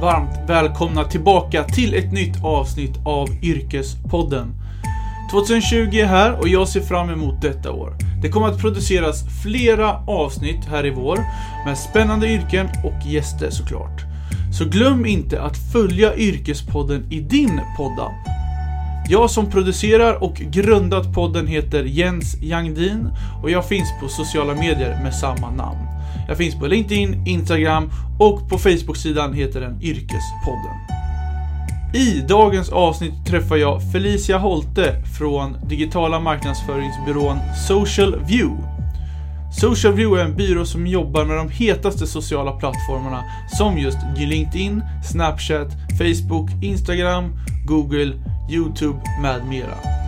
varmt välkomna tillbaka till ett nytt avsnitt av Yrkespodden. 2020 är här och jag ser fram emot detta år. Det kommer att produceras flera avsnitt här i vår med spännande yrken och gäster såklart. Så glöm inte att följa Yrkespodden i din podda. Jag som producerar och grundat podden heter Jens Jangdin och jag finns på sociala medier med samma namn. Jag finns på LinkedIn, Instagram och på Facebook-sidan heter den Yrkespodden. I dagens avsnitt träffar jag Felicia Holte från digitala marknadsföringsbyrån Social View. Social View är en byrå som jobbar med de hetaste sociala plattformarna som just LinkedIn, Snapchat, Facebook, Instagram, Google, Youtube med mera.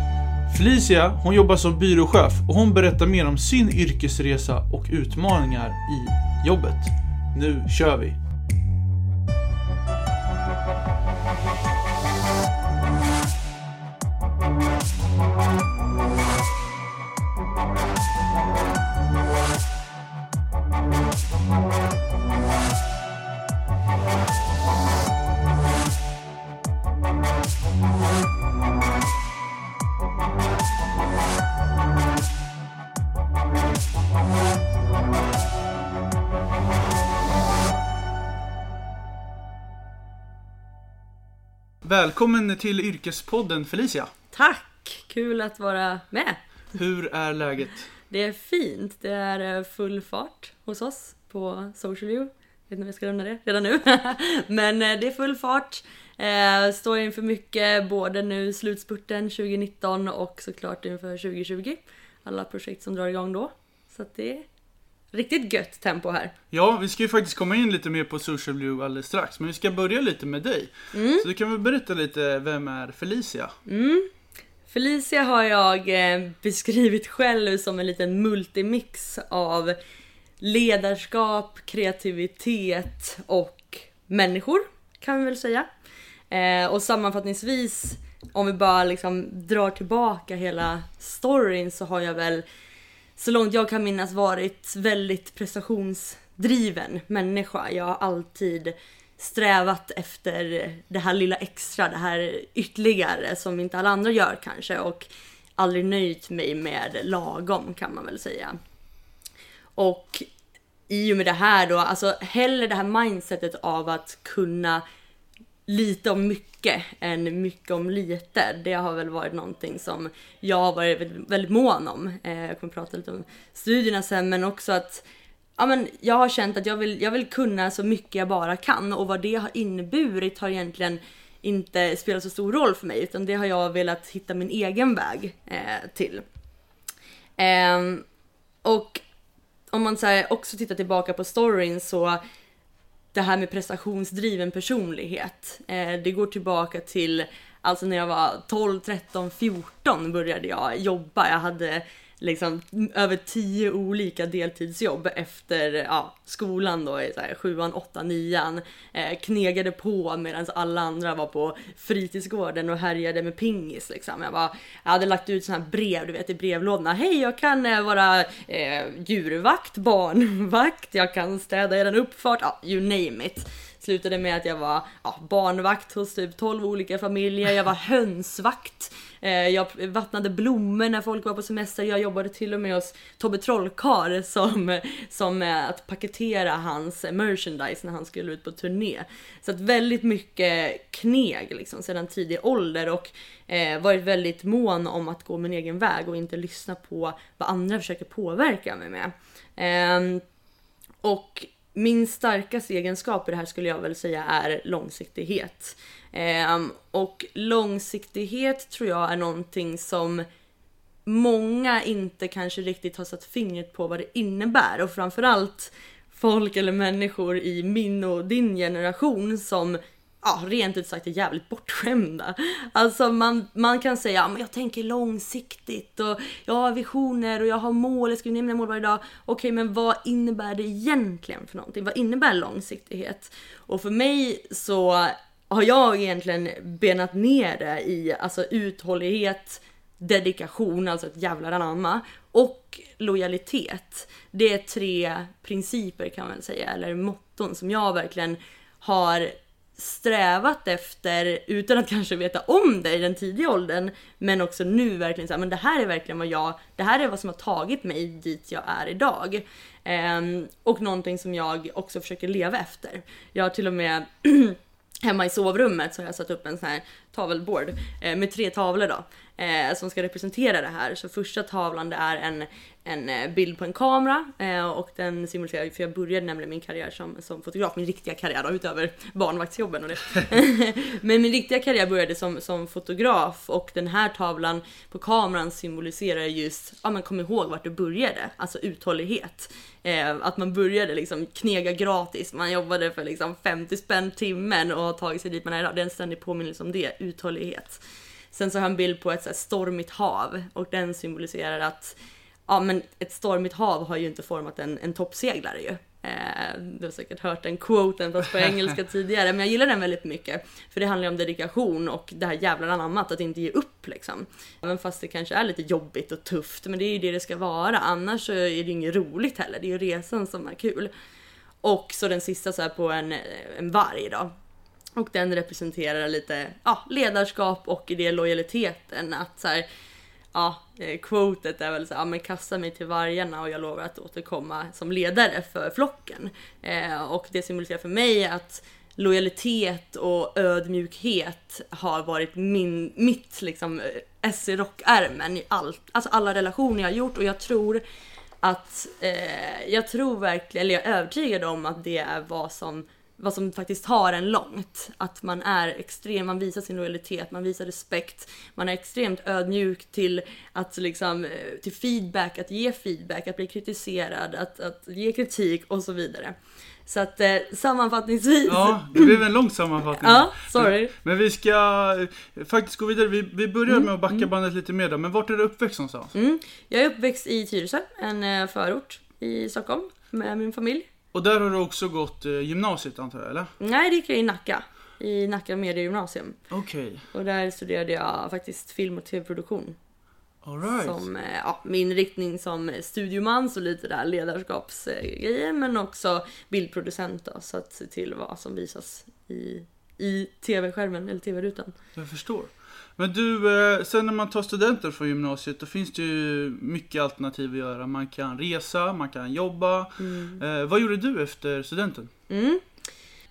Felicia, hon jobbar som byråchef och hon berättar mer om sin yrkesresa och utmaningar i jobbet. Nu kör vi! Välkommen till Yrkespodden Felicia. Tack! Kul att vara med. Hur är läget? Det är fint. Det är eh, full fart hos oss på Social View. Jag vet inte om jag ska nämna det redan nu. Men eh, det är full fart. Eh, står inför mycket, både nu slutspurten 2019 och såklart inför 2020. Alla projekt som drar igång då. Så det riktigt gött tempo här. Ja, vi ska ju faktiskt komma in lite mer på Social Blue alldeles strax, men vi ska börja lite med dig. Mm. Så du kan väl berätta lite, vem är Felicia? Mm. Felicia har jag eh, beskrivit själv som en liten multimix av ledarskap, kreativitet och människor kan vi väl säga. Eh, och sammanfattningsvis, om vi bara liksom drar tillbaka hela storyn så har jag väl så långt jag kan minnas varit väldigt prestationsdriven människa. Jag har alltid strävat efter det här lilla extra, det här ytterligare som inte alla andra gör kanske och aldrig nöjt mig med lagom kan man väl säga. Och i och med det här då, alltså hellre det här mindsetet av att kunna lite om mycket än mycket om lite. Det har väl varit någonting som jag har varit väldigt, mån om. Eh, jag kommer prata lite om studierna sen, men också att ja, men jag har känt att jag vill, jag vill kunna så mycket jag bara kan och vad det har inneburit har egentligen inte spelat så stor roll för mig utan det har jag velat hitta min egen väg eh, till. Eh, och om man så här, också tittar tillbaka på storyn så det här med prestationsdriven personlighet. Eh, det går tillbaka till alltså när jag var 12, 13, 14 började jag jobba. Jag hade liksom över tio olika deltidsjobb efter ja, skolan då i så här, sjuan, åttan, nian. Eh, knegade på medan alla andra var på fritidsgården och härjade med pingis liksom. Jag, bara, jag hade lagt ut såna här brev, du vet i brevlådorna. Hej, jag kan eh, vara eh, djurvakt, barnvakt, jag kan städa er uppfart, ja, you name it slutade med att jag var ja, barnvakt hos typ 12 olika familjer, jag var hönsvakt, Eh, jag vattnade blommor när folk var på semester, jag jobbade till och med hos Tobbe Trollkarl som, som att paketera hans merchandise när han skulle ut på turné. Så att väldigt mycket kneg liksom sedan tidig ålder och eh, varit väldigt mån om att gå min egen väg och inte lyssna på vad andra försöker påverka mig med. Eh, och min starkaste egenskap i det här skulle jag väl säga är långsiktighet. Eh, um, och långsiktighet tror jag är någonting som många inte kanske riktigt har satt fingret på vad det innebär och framförallt folk eller människor i min och din generation som ja, rent ut sagt är jävligt bortskämda. Alltså man, man kan säga, ja, men jag tänker långsiktigt och jag har visioner och jag har mål, jag skriver ner mina mål varje dag. Okej, men vad innebär det egentligen för någonting? Vad innebär långsiktighet? Och för mig så har jag egentligen benat ner det i alltså uthållighet, dedikation, alltså ett jävlar anamma och lojalitet. Det är tre principer kan man säga, eller motton som jag verkligen har strävat efter, utan att kanske veta om det i den tidiga åldern, men också nu verkligen säga men det här är verkligen vad jag, det här är vad som har tagit mig dit jag är idag. Um, och någonting som jag också försöker leva efter. Jag har till och med hemma i sovrummet så har jag satt upp en sån här tavelbord eh, med tre tavlor då eh, som ska representera det här. Så första tavlan det är en, en eh, bild på en kamera eh, och den symboliserar, för jag började nämligen min karriär som, som fotograf, min riktiga karriär då, utöver barnvaktsjobben och det. Men min riktiga karriär började som, som fotograf och den här tavlan på kameran symboliserar just, ja men kom ihåg vart du började, alltså uthållighet. Eh, att man började liksom knega gratis, man jobbade för liksom 50 spänn timmen och har tagit sig dit man är idag. Det är en ständig påminnelse om det, uthållighet. Sen så har jag en bild på ett så stormigt hav och den symboliserar att ja, men ett stormigt hav har ju inte format en, en toppseglare ju. Eh, du har säkert hört den quoten fast på engelska tidigare, men jag gillar den väldigt mycket. För det handlar om dedikation och det här jävla anammat, att inte ge upp liksom. Även fast det kanske är lite jobbigt och tufft, men det är ju det det ska vara. Annars så är det ju inget roligt heller, det är ju resan som är kul. Och så den sista så här på en, en varg då. Och den representerar lite ja, ledarskap och det lojaliteten. Att så här, ja, eh, quotet är väl så ja men kasta mig till vargarna och jag lovar att återkomma som ledare för flocken. Eh, och det symboliserar för mig att lojalitet och ödmjukhet har varit min, mitt liksom eh, S i rockärmen i allt, alltså alla relationer jag har gjort och jag tror att, eh, jag tror verkligen, eller jag är övertygad om att det är vad som vad som faktiskt har en långt. Att man är extrem, man visar sin lojalitet, man visar respekt, man är extremt ödmjuk till att liksom, eh, till feedback, att ge feedback, att bli kritiserad, att, att ge kritik och så vidare. Så att eh, sammanfattningsvis. Ja, det blev en lång sammanfattning. ja, sorry. Men vi ska eh, faktiskt gå vidare. Vi, vi börjar mm, med att backa mm. bandet lite mer då. Men vart är du uppväxt någonstans? Mm. Jag är uppväxt i Tyresö, en eh, förort i Stockholm med min familj. Och där har du också gått eh, gymnasiet antar jag, eller? Nej, det gick jag i Nacka. I Nacka Mediegymnasium. Okej. Okay. Och där studerade jag faktiskt film och tv-produktion. Right. Som eh, ja, min riktning som studioman, så lite där ledarskapsgrejer, men också bildproducent då, så att se till vad som visas i, i tv-skärmen eller tv-rutan. Jag förstår. Men du, eh, sen när man tar studenten från gymnasiet då finns det ju mycket alternativ att göra. Man kan resa, man kan jobba. Mm. Eh, vad gjorde du efter studenten? Mm.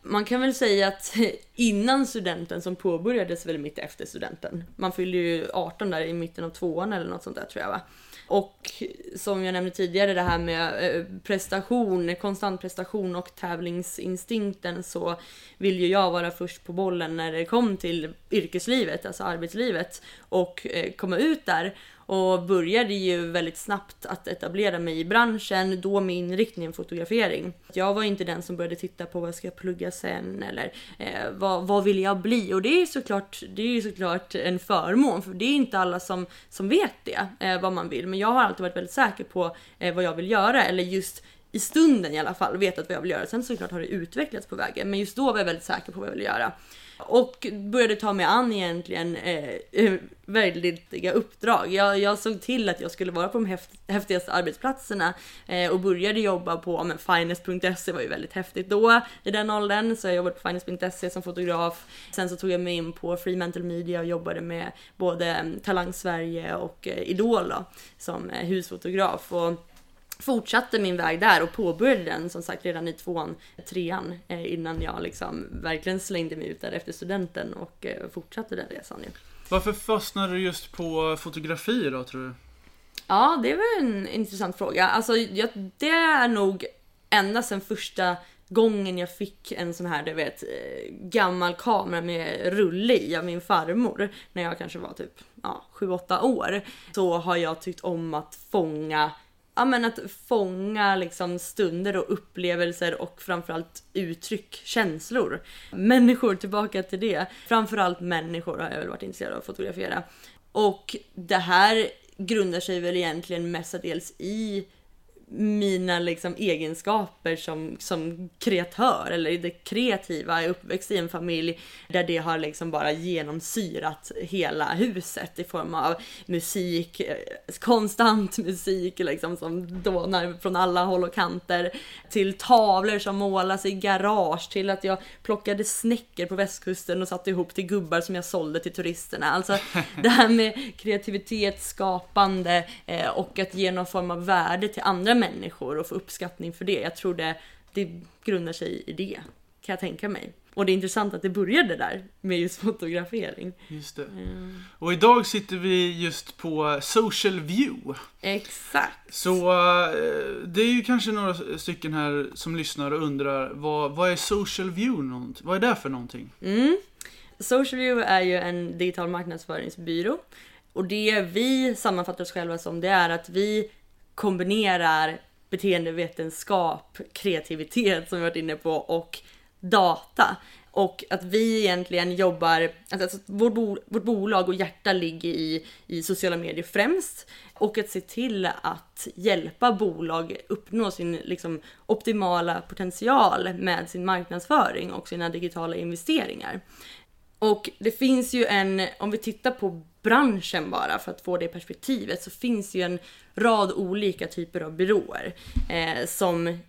Man kan väl säga att innan studenten som påbörjades väl mitt efter studenten. Man fyllde ju 18 där i mitten av tvåan eller något sånt där tror jag va. Och som jag nämnde tidigare det här med eh, prestation, konstant prestation och tävlingsinstinkten så vill ju jag vara först på bollen när det kom till yrkeslivet, alltså arbetslivet och eh, komma ut där och började ju väldigt snabbt att etablera mig i branschen, då med inriktningen fotografering. Jag var inte den som började titta på vad jag ska plugga sen eller eh, vad, vad vill jag bli? Och det är såklart, det är såklart en förmån för det är inte alla som, som vet det, eh, vad man vill. Men jag har alltid varit väldigt säker på eh, vad jag vill göra eller just i stunden i alla fall vetat vad jag vill göra. Sen såklart har det utvecklats på vägen, men just då var jag väldigt säker på vad jag ville göra. Och började ta mig an egentligen eh, eh väldigt uppdrag. Jag, jag, såg till att jag skulle vara på de häft, häftigaste arbetsplatserna eh, och började jobba på men finest.se var ju väldigt häftigt då i den åldern. Så jag jobbade på finest.se som fotograf. Sen så tog jag mig in på Fremantle Media och jobbade med både Talang Sverige och eh, Idol då, som eh, husfotograf. Och fortsatte min väg där och påbörjade den som sagt redan i tvåan, trean eh, innan jag liksom verkligen slängde mig ut där efter studenten och eh, fortsatte den resan ju. Varför fastnade du just på fotografi då tror du? Ja, det var en intressant fråga. Alltså, jag, det är nog ända sedan första gången jag fick en sån här, du vet, eh, gammal kamera med rulle i av min farmor när jag kanske var typ ja, 7-8 år. Så har jag tyckt om att fånga ja, men att fånga liksom stunder och upplevelser och framförallt uttryck, känslor. Människor, tillbaka till det. Framförallt människor har jag väl varit intresserad av att fotografera. Och det här grundar sig väl egentligen mestadels i mina liksom egenskaper som, som kreatör eller det kreativa. Jag är uppväxt i en familj där det har liksom bara genomsyrat hela huset i form av musik, eh, konstant musik liksom som dånar från alla håll och kanter. Till tavlor som målas i garage, till att jag plockade snäckor på västkusten och satte ihop till gubbar som jag sålde till turisterna. Alltså det här med kreativitet, skapande eh, och att ge någon form av värde till andra människor och få uppskattning för det. Jag tror det, det grundar sig i det, kan jag tänka mig. Och det är intressant att det började där med just fotografering. Just det. Mm. Och idag sitter vi just på Social View. Exakt. Så uh, det är ju kanske några stycken här som lyssnar och undrar vad, vad är Social View? Vad är det för någonting? Mm. Social View är ju en digital marknadsföringsbyrå. Och det vi sammanfattar oss själva som det är att vi kombinerar beteendevetenskap, kreativitet som vi varit inne på och data. Och att vi egentligen jobbar, alltså vårt, bo, vårt bolag och hjärta ligger i, i sociala medier främst. Och att se till att hjälpa bolag uppnå sin liksom, optimala potential med sin marknadsföring och sina digitala investeringar. Och det finns ju en, om vi tittar på branschen bara för att få det perspektivet så finns ju en rad olika typer av byråer eh, som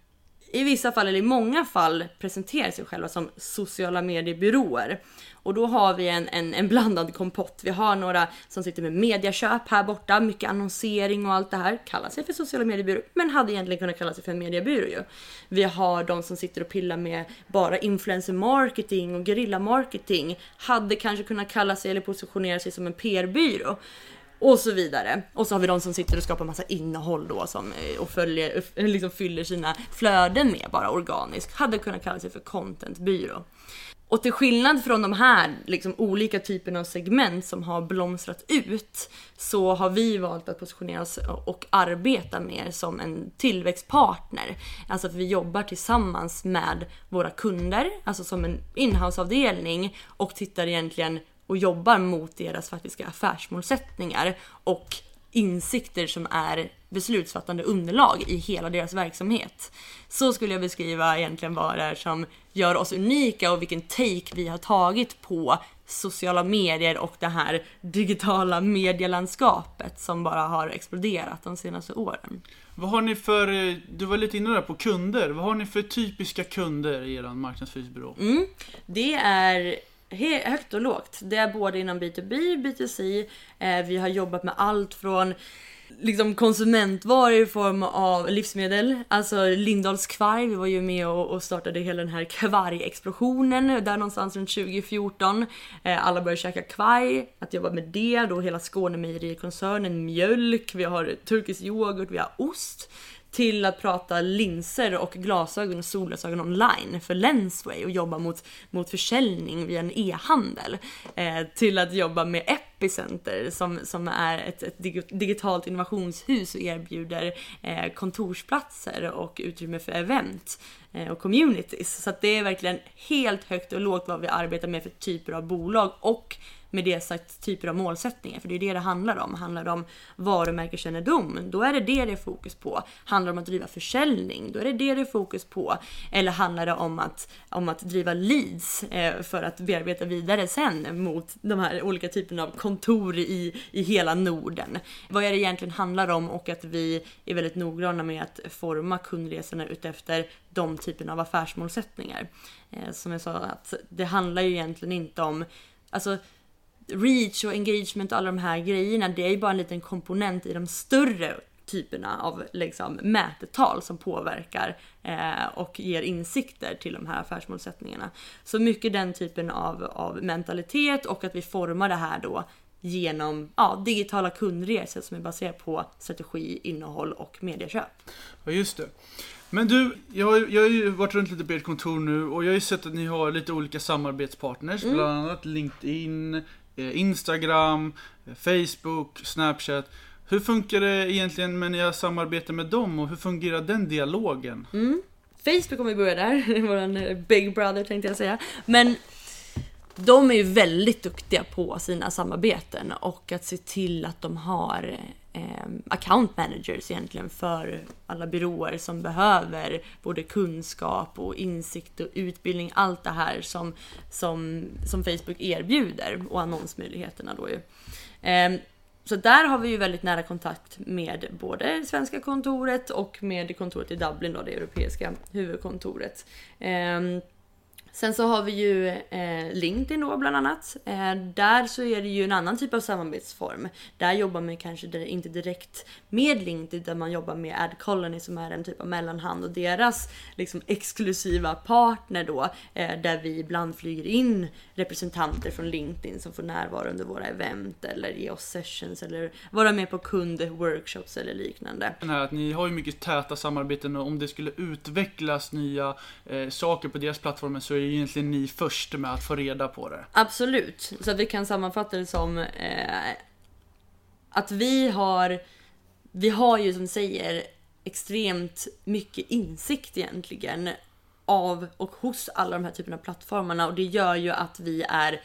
i vissa fall, eller i många fall, presenterar sig själva som sociala mediebyråer. Och då har vi en, en, en, blandad kompott. Vi har några som sitter med mediaköp här borta, mycket annonsering och allt det här. Kallar sig för sociala mediebyrå, men hade egentligen kunnat kalla sig för en mediebyrå ju. Vi har de som sitter och pillar med bara influencer marketing och guerrilla marketing. Hade kanske kunnat kalla sig eller positionera sig som en PR-byrå. Och så vidare. Och så har vi de som sitter och skapar massa innehåll då som, eh, och följer, eh, liksom fyller sina flöden med bara organiskt. Hade kunnat kalla sig för contentbyrå. Och till skillnad från de här liksom, olika typerna av segment som har blomstrat ut så har vi valt att positionera oss och arbeta mer som en tillväxtpartner. Alltså att vi jobbar tillsammans med våra kunder, alltså som en inhouseavdelning och tittar egentligen och jobbar mot deras faktiska affärsmålsättningar och insikter som är beslutsfattande underlag i hela deras verksamhet. Så skulle jag beskriva egentligen vad det är som gör oss unika och vilken take vi har tagit på sociala medier och det här digitala medielandskapet som bara har exploderat de senaste åren. Vad har ni för, du var lite inne där på kunder, vad har ni för typiska kunder i er marknadsföringsbyrå? Mm, det är högt och lågt. Det är både inom B2B, B2C. Eh, vi har jobbat med allt från liksom konsumentvaror i form av livsmedel. Alltså Lindahls kvarg, vi var ju med och, startade hela den här kvargexplosionen där någonstans runt 2014. Eh, alla började käka kvarg, att jobba med det, då hela Skånemejerikoncernen, mjölk, vi har turkisk yoghurt, vi har ost till att prata linser och glasögon och solglasögon online för Lensway och jobba mot, mot försäljning via en e-handel. Eh, till att jobba med Epicenter som, som är ett, ett digitalt innovationshus och erbjuder eh, kontorsplatser och utrymme för event eh, och communities. Så att det är verkligen helt högt och lågt vad vi arbetar med för typer av bolag och med det sagt typer av målsättningar. För det är det det handlar om. Handlar det om varumärkeskännedom, då är det det det är fokus på. Handlar det om att driva försäljning, då är det det det är fokus på. Eller handlar det om att, om att driva leads eh, för att bearbeta vidare sen mot de här olika typerna av kontor i, i hela Norden. Vad är det egentligen handlar om och att vi är väldigt noggranna med att forma kundresorna utefter de typerna av affärsmålsättningar. Eh, som jag sa, att det handlar ju egentligen inte om Alltså reach och engagement och alla de här grejerna, det är ju bara en liten komponent i de större typerna av liksom, mätetal som påverkar eh, och ger insikter till de här affärsmålsättningarna. Så mycket den typen av, av mentalitet och att vi formar det här då genom ja, digitala kundresor som är baserat på strategi, innehåll och medieköp. Ja, just det. Men du, jag har, jag har ju varit runt lite på ert kontor nu och jag har ju sett att ni har lite olika samarbetspartners, mm. bland annat LinkedIn, Eh, Instagram, eh, Facebook, Snapchat. Hur funkar det egentligen när nya samarbetar med dem och hur fungerar den dialogen? Mm. Facebook om vi börjar där, våran eh, Big Brother tänkte jag säga. Men de är ju väldigt duktiga på sina samarbeten och att se till att de har Ehm, account managers egentligen för alla byråer som behöver både kunskap och insikt och utbildning, allt det här som, som, som Facebook erbjuder och annonsmöjligheterna då ju. Eh, så där har vi ju väldigt nära kontakt med både svenska kontoret och med kontoret i Dublin då, det europeiska huvudkontoret. Ehm, Sen så har vi ju eh, LinkedIn då bland annat. Eh, där så är det ju en annan typ av samarbetsform. Där jobbar man kanske inte direkt med LinkedIn utan man jobbar med Adcolony som är en typ av mellanhand och deras liksom exklusiva partner då. Eh, där vi ibland flyger in representanter från LinkedIn som får närvara under våra event eller ge oss sessions eller vara med på kundworkshops eller liknande. Här att ni har ju mycket täta samarbeten och om det skulle utvecklas nya eh, saker på deras plattformar så är ju egentligen ni först med att få reda på det. Absolut, så att vi kan sammanfatta det som eh, att vi har, vi har ju som säger extremt mycket insikt egentligen av och hos alla de här typerna av plattformarna och det gör ju att vi är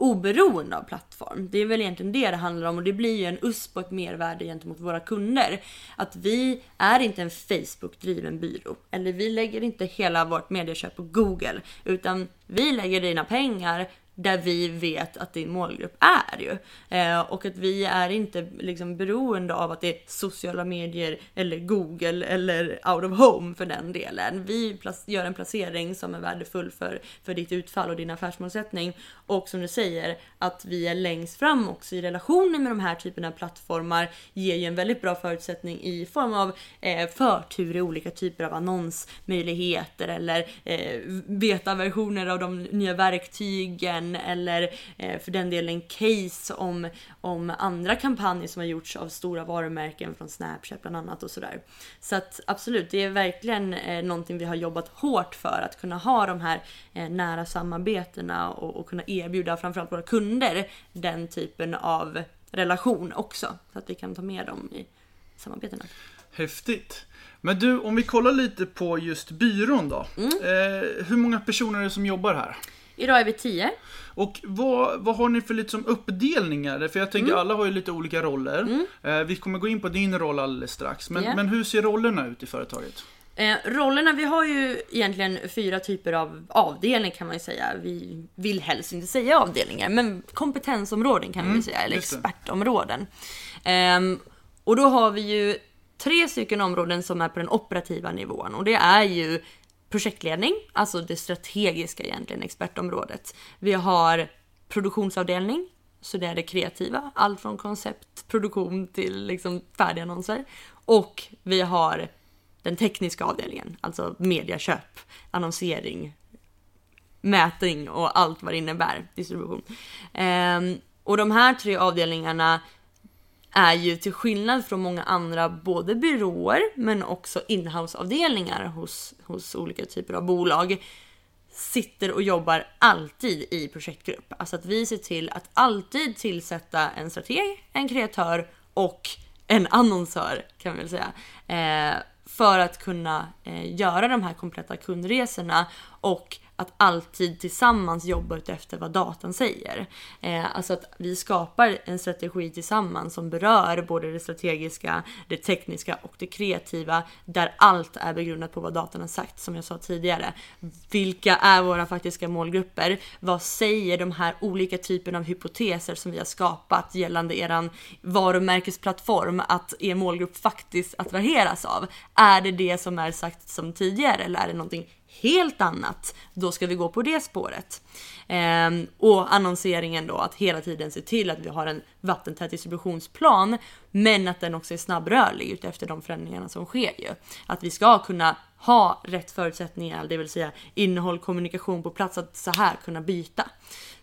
oberoende av plattform. Det är väl egentligen det det handlar om och det blir ju en USP och ett mervärde gentemot våra kunder. Att vi är inte en Facebook-driven byrå. Eller vi lägger inte hela vårt medieköp på Google. Utan vi lägger dina pengar där vi vet att din målgrupp är ju. Eh, och att vi är inte liksom beroende av att det är sociala medier eller Google eller out of home för den delen. Vi gör en placering som är värdefull för, för ditt utfall och din affärsmålsättning. Och som du säger, att vi är längst fram också i relationen med de här typerna av plattformar ger ju en väldigt bra förutsättning i form av eh, förtur i olika typer av annonsmöjligheter eller eh, betaversioner av de nya verktygen eller eh, för den delen case om, om andra kampanjer som har gjorts av stora varumärken från Snapchat bland annat och sådär. Så att absolut, det är verkligen eh, någonting vi har jobbat hårt för att kunna ha de här eh, nära samarbetena och, och kunna erbjuda framförallt våra kunder den typen av relation också. Så att vi kan ta med dem i samarbetena. Häftigt. Men du, om vi kollar lite på just byrån då. Mm. Eh, hur många personer är det som jobbar här? Idag är vi tio. Och vad, vad har ni för liksom uppdelningar? För jag tänker mm. alla har ju lite olika roller. Mm. Eh, vi kommer gå in på din roll alldeles strax. Men, yeah. men hur ser rollerna ut i företaget? Eh, rollerna, vi har ju egentligen fyra typer av avdelningar kan man ju säga. Vi vill helst inte säga avdelningar, men kompetensområden kan mm, vi säga, eller expertområden. Eh, och då har vi ju tre stycken områden som är på den operativa nivån och det är ju projektledning, alltså det strategiska egentligen expertområdet. Vi har produktionsavdelning, så det är det kreativa, allt från koncept, produktion till liksom färdiga annonser. Och vi har den tekniska avdelningen, alltså mediaköp, annonsering, mätning och allt vad det innebär, distribution. Ehm, och de här tre avdelningarna är ju till skillnad från många andra både byråer men också inhouseavdelningar hos, hos olika typer av bolag sitter och jobbar alltid i projektgrupp. Alltså att vi ser till att alltid tillsätta en strateg, en kreatör och en annonsör kan vi väl säga. Eh, för att kunna eh, göra de här kompletta kundresorna och att alltid tillsammans jobba efter vad datan säger. Eh, alltså att vi skapar en strategi tillsammans som berör både det strategiska, det tekniska och det kreativa där allt är begrundat på vad datan har sagt som jag sa tidigare. Vilka är våra faktiska målgrupper? Vad säger de här olika typerna av hypoteser som vi har skapat gällande eran varumärkesplattform att er målgrupp faktiskt attraheras av? Är det det som är sagt som tidigare eller är det någonting helt annat, då ska vi gå på det spåret. Ehm, och annonseringen då, att hela tiden se till att vi har en vattentät distributionsplan, men att den också är snabbrörlig utefter de förändringarna som sker ju. Att vi ska kunna ha rätt förutsättningar, det vill säga innehåll, kommunikation på plats, att så här kunna byta.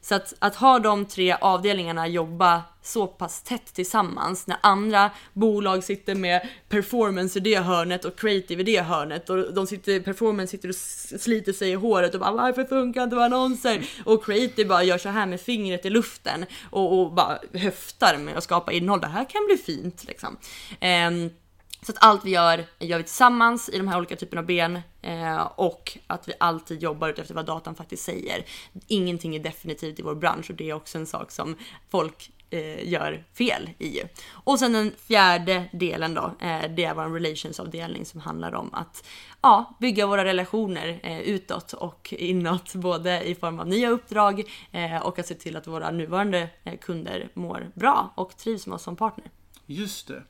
Så att, att ha de tre avdelningarna jobba så pass tätt tillsammans när andra bolag sitter med performance i det hörnet och creative i det hörnet och de sitter, performance sitter och sliter sig i håret och bara varför funkar inte våra annonser? Och creative bara gör så här med fingret i luften och, och bara höftar med att skapa innehåll. Det här kan bli fint liksom. Um, så att allt vi gör, gör vi tillsammans i de här olika typerna av ben eh, och att vi alltid jobbar efter vad datan faktiskt säger. Ingenting är definitivt i vår bransch och det är också en sak som folk eh, gör fel i. Och sen den fjärde delen då, eh, det är vår relationsavdelning som handlar om att ja, bygga våra relationer eh, utåt och inåt, både i form av nya uppdrag eh, och att se till att våra nuvarande eh, kunder mår bra och trivs med oss som partner. Just det.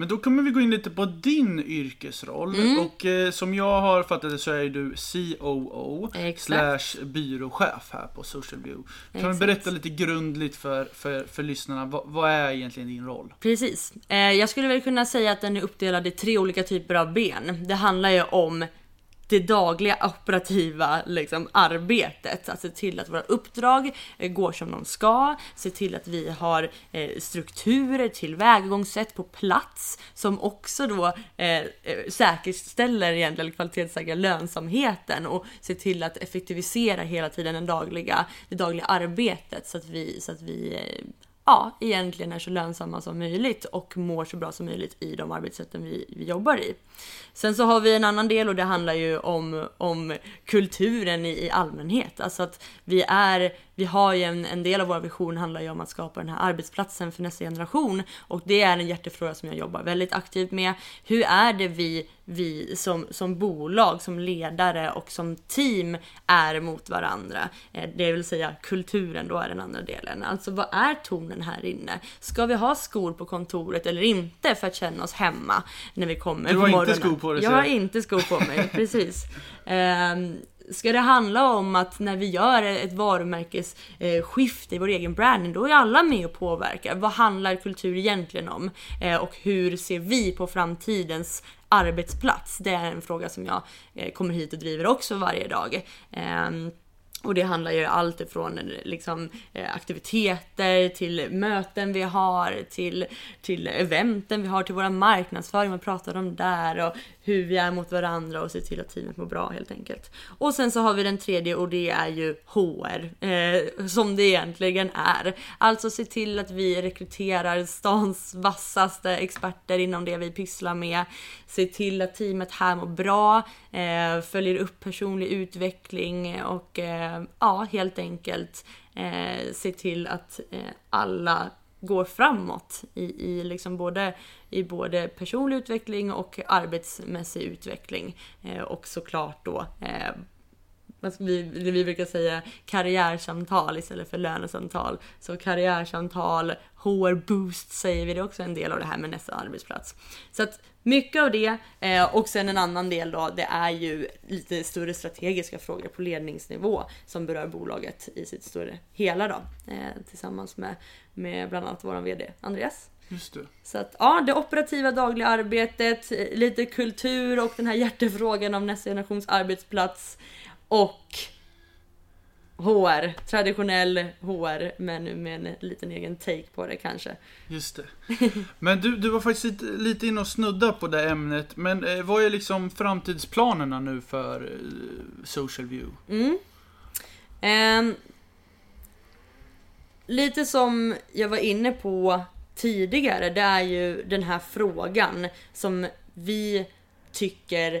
Men då kommer vi gå in lite på din yrkesroll. Mm. Och eh, som jag har fattat det så är du COO Exakt. slash byråchef här på Social View. Kan du Exakt. berätta lite grundligt för, för, för lyssnarna, vad, vad är egentligen din roll? Precis. Eh, jag skulle väl kunna säga att den är uppdelad i tre olika typer av ben. Det handlar ju om det dagliga operativa liksom, arbetet. Att se till att våra uppdrag eh, går som de ska. Se till att vi har eh, strukturer, tillvägagångssätt på plats som också då eh, eh säkerställer egentligen, kvalitetssäkra lönsamheten och se till att effektivisera hela tiden den dagliga, det dagliga arbetet så att vi, så att vi eh, ja, egentligen är så lönsamma som möjligt och mår så bra som möjligt i de arbetssätten vi, vi jobbar i. Sen så har vi en annan del och det handlar ju om, om kulturen i, i allmänhet. Alltså att vi är, vi har ju en, en del av vår vision handlar ju om att skapa den här arbetsplatsen för nästa generation och det är en hjärtefråga som jag jobbar väldigt aktivt med. Hur är det vi, vi som, som bolag, som ledare och som team är mot varandra? Eh, Det vill säga kulturen då är den andra delen. Alltså vad är tonen här inne? Ska vi ha skor på kontoret eller inte för att känna oss hemma när vi kommer Du på har inte morgonen? skor på dig, Jag har inte skor på mig, precis. Ehm, Ska det handla om att när vi gör ett varumärkesskifte eh, i vår egen branding, då är alla med och påverkar. Vad handlar kultur egentligen om? Eh, och hur ser vi på framtidens arbetsplats? Det är en fråga som jag eh, kommer hit och driver också varje dag. Ehm, och det handlar ju allt ifrån liksom, eh, aktiviteter till möten vi har, till, till eventen vi har, till våra marknadsföring, vad pratar om där och hur vi är mot varandra och se till att teamet mår bra helt enkelt. Och sen så har vi den tredje och det är ju HR, eh, som det egentligen är. Alltså se till att vi rekryterar stans vassaste experter inom det vi pysslar med. Se till att teamet här mår bra, eh, följer upp personlig utveckling och eh, ja, helt enkelt eh, se till att eh, alla går framåt i, i, liksom både, i både personlig utveckling och arbetsmässig utveckling. Eh, och såklart då eh, vi, det vi brukar säga karriärsamtal istället för lönesamtal. Så karriärsamtal, HR boost säger vi, det är också en del av det här med nästa arbetsplats. Så att mycket av det eh, och sen en annan del då, det är ju lite större strategiska frågor på ledningsnivå som berör bolaget i sitt större hela då. Eh, tillsammans med, med bland annat våran VD Andreas. Just det. Så att ja, det operativa dagliga arbetet, eh, lite kultur och den här hjärtefrågan om nästa generations arbetsplats och HR, traditionell HR men med en liten egen take på det kanske. Just det. Men du, du var faktiskt lite, lite inne och snudda på det ämnet. Men eh, vad är liksom framtidsplanerna nu för eh, Social View? Mm. Ehm, lite som jag var inne på tidigare, det är ju den här frågan som vi tycker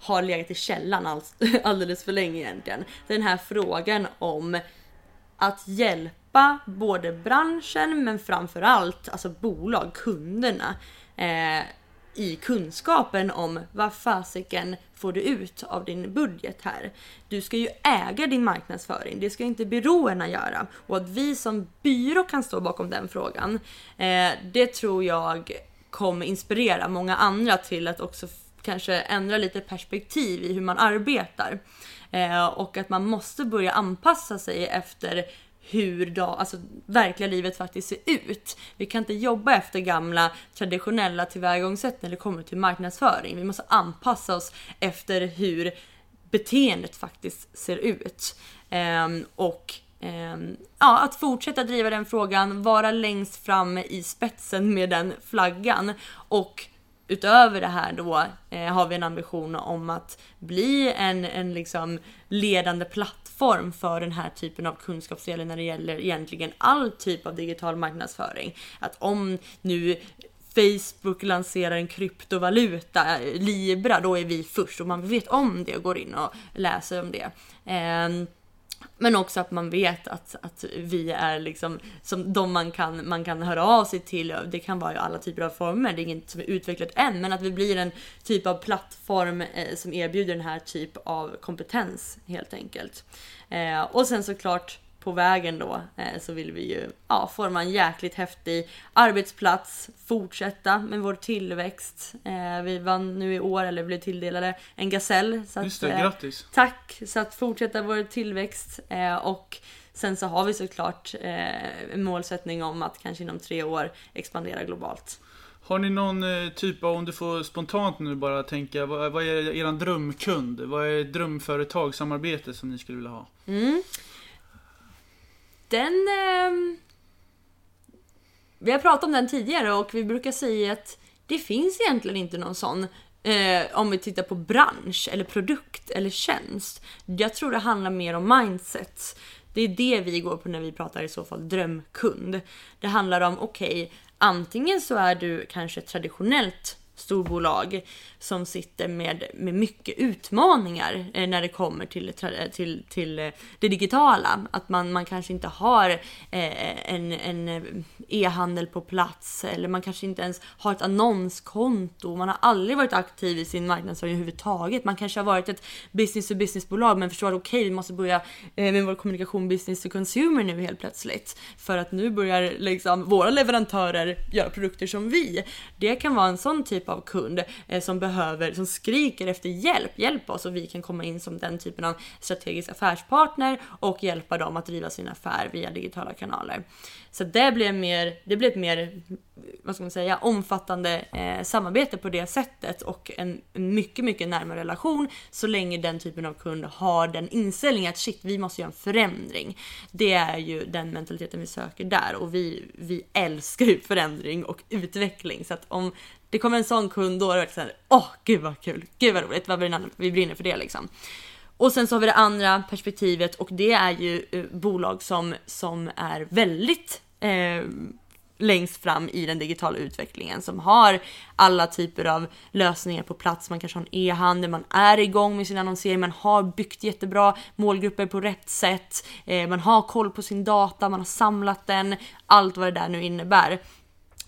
har legat i källan alls, alldeles för länge egentligen. Den här frågan om att hjälpa både branschen men framförallt alltså bolag, kunderna eh, i kunskapen om vad fasiken får du ut av din budget här. Du ska ju äga din marknadsföring, det ska inte byråerna göra. Och att vi som byrå kan stå bakom den frågan, eh, det tror jag kommer inspirera många andra till att också kanske ändra lite perspektiv i hur man arbetar. Eh, och att man måste börja anpassa sig efter hur då, alltså, verkliga livet faktiskt ser ut. Vi kan inte jobba efter gamla traditionella tillvägagångssätt när det kommer till marknadsföring. Vi måste anpassa oss efter hur beteendet faktiskt ser ut. Ehm, och ehm, ja, att fortsätta driva den frågan, vara längst fram i spetsen med den flaggan och utöver det här då eh, har vi en ambition om att bli en, en liksom ledande plattform för den här typen av kunskapsdelar när det gäller egentligen all typ av digital marknadsföring. Att om nu Facebook lanserar en kryptovaluta, eh, Libra, då är vi först och man vet om det och går in och läser om det. Eh, men också att man vet att, att vi är liksom som de man kan, man kan höra av sig till. Det kan vara i alla typer av former. Det är inget som är utvecklat än, men att vi blir en typ av plattform eh, som erbjuder den här typ av kompetens helt enkelt. Eh, och sen såklart på vägen då eh, så vill vi ju ja, forma en jäkligt häftig arbetsplats, fortsätta med vår tillväxt. Eh, vi vann nu i år, eller blev tilldelade en gasell. Så Just det, grattis! Tack! Så att fortsätta vår tillväxt och sen så har vi såklart en målsättning om att kanske inom tre år expandera globalt. Har ni någon typ av, om du får spontant nu bara tänka, vad, vad är er drömkund? Vad är drömföretag, samarbete som ni skulle vilja ha? Mm den... Eh, vi har pratat om den tidigare och vi brukar säga att det finns egentligen inte någon sån eh, om vi tittar på bransch eller produkt eller tjänst. Jag tror det handlar mer om mindset. Det är det vi går på när vi pratar i så fall drömkund. Det handlar om, okej, okay, antingen så är du kanske traditionellt storbolag som sitter med, med mycket utmaningar eh, när det kommer till, eh, till, till eh, det digitala. Att man, man kanske inte har en, en e-handel på plats eller man kanske inte ens har ett annonskonto. Man har aldrig varit aktiv i sin marknadsföring överhuvudtaget. Man kanske har varit ett business to business bolag men förstår att okej, okay, vi måste börja med vår kommunikation business to consumer nu helt plötsligt. För att nu börjar liksom våra leverantörer göra produkter som vi. Det kan vara en sån typ av kund eh, som behöver som skriker efter hjälp, hjälp oss och vi kan komma in som den typen av strategisk affärspartner och hjälpa dem att driva sin affär via digitala kanaler. Så det blir mer, det blir ett mer, vad ska man säga, omfattande eh, samarbete på det sättet och en mycket, mycket närmare relation så länge den typen av kund har den inställningen att shit, vi måste göra en förändring. Det är ju den mentaliteten vi söker där och vi, vi älskar ju förändring och utveckling så att om det kommer en sån kund då är det såhär, åh gud vad kul, gud vad roligt, vad brinner, vi brinner för det liksom. Och sen så har vi det andra perspektivet och det är ju eh, bolag som, som är väldigt eh, längst fram i den digitala utvecklingen som har alla typer av lösningar på plats. Man kanske har en e-handel, man är igång med sin annonsering, man har byggt jättebra målgrupper på rätt sätt, eh, man har koll på sin data, man har samlat den, allt vad det där nu innebär.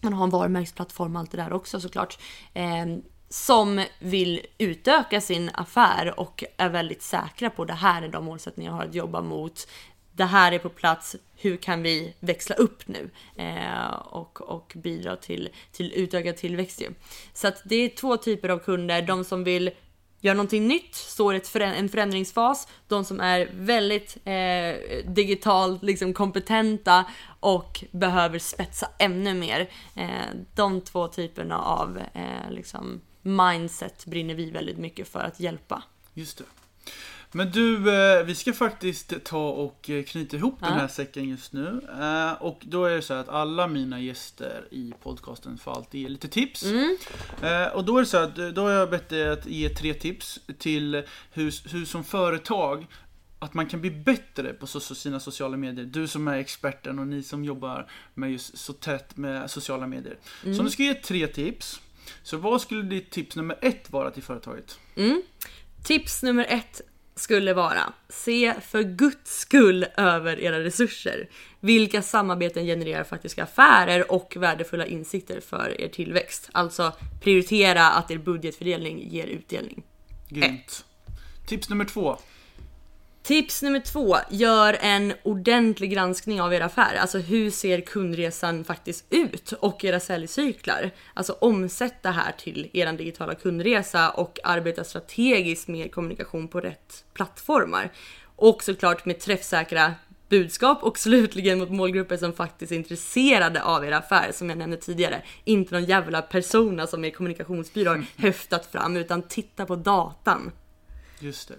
Man har en varumärkesplattform och allt det där också såklart. Eh, som vill utöka sin affär och är väldigt säkra på det här är de målsättningar jag har att jobba mot. Det här är på plats, hur kan vi växla upp nu eh, och, och bidra till, till utökad tillväxt ju. Så att det är två typer av kunder, de som vill gör någonting nytt, står i en förändringsfas. De som är väldigt eh, digitalt liksom kompetenta och behöver spetsa ännu mer. Eh, de två typerna av eh, liksom mindset brinner vi väldigt mycket för att hjälpa. Just det. Men du, eh, vi ska faktiskt ta och eh, knyta ihop ja. den här säcken just nu. Eh, och då är det så att alla mina gäster i podcasten får alltid ge lite tips. Mm. Och då är det så att då har jag bett dig att ge tre tips till hur, hur som företag att man kan bli bättre på sina sociala medier. Du som är experten och ni som jobbar med just så tätt med sociala medier. Mm. Så du ska ge tre tips. Så vad skulle ditt tips nummer ett vara till företaget? Mm. Tips nummer ett skulle vara se för guds skull över era resurser. Vilka samarbeten genererar faktiska affärer och värdefulla insikter för er tillväxt? Alltså prioritera att er budgetfördelning ger utdelning. Grymt. Tips nummer två. Tips nummer två, gör en ordentlig granskning av er affär. Alltså hur ser kundresan faktiskt ut och era säljcyklar? Alltså omsätt det här till er digitala kundresa och arbeta strategiskt med kommunikation på rätt plattformar. Och såklart med träffsäkra budskap och slutligen mot målgrupper som faktiskt är intresserade av er affär som jag nämnde tidigare. Inte någon jävla persona som er kommunikationsbyrå har höftat fram utan titta på datan. Just det.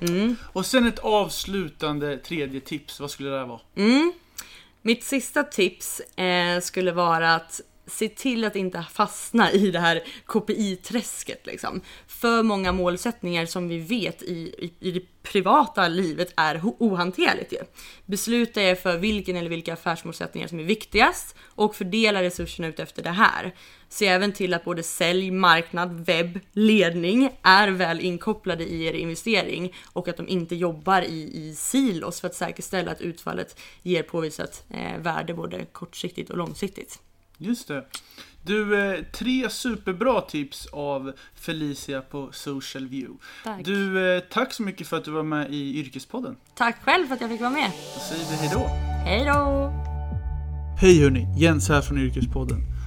Mm. Och sen ett avslutande tredje tips, vad skulle det vara? Mm. Mitt sista tips eh, skulle vara att se till att inte fastna i det här KPI-träsket liksom. För många målsättningar som vi vet i, i, i det privata livet är ohanterligt ju. Besluta er för vilken eller vilka affärsmålsättningar som är viktigast och fördela resurserna ut efter det här. Se även till att både sälj, marknad, webb, ledning är väl inkopplade i er investering och att de inte jobbar i, i silos för att säkerställa att utfallet ger påvisat eh, värde både kortsiktigt och långsiktigt. Just det. Du, eh, tre superbra tips av Felicia på Social View. Tack. Du, eh, tack så mycket för att du var med i Yrkespodden. Tack själv för att jag fick vara med. Då säger vi hejdå. Hej då! Hej hörni, Jens här från Yrkespodden.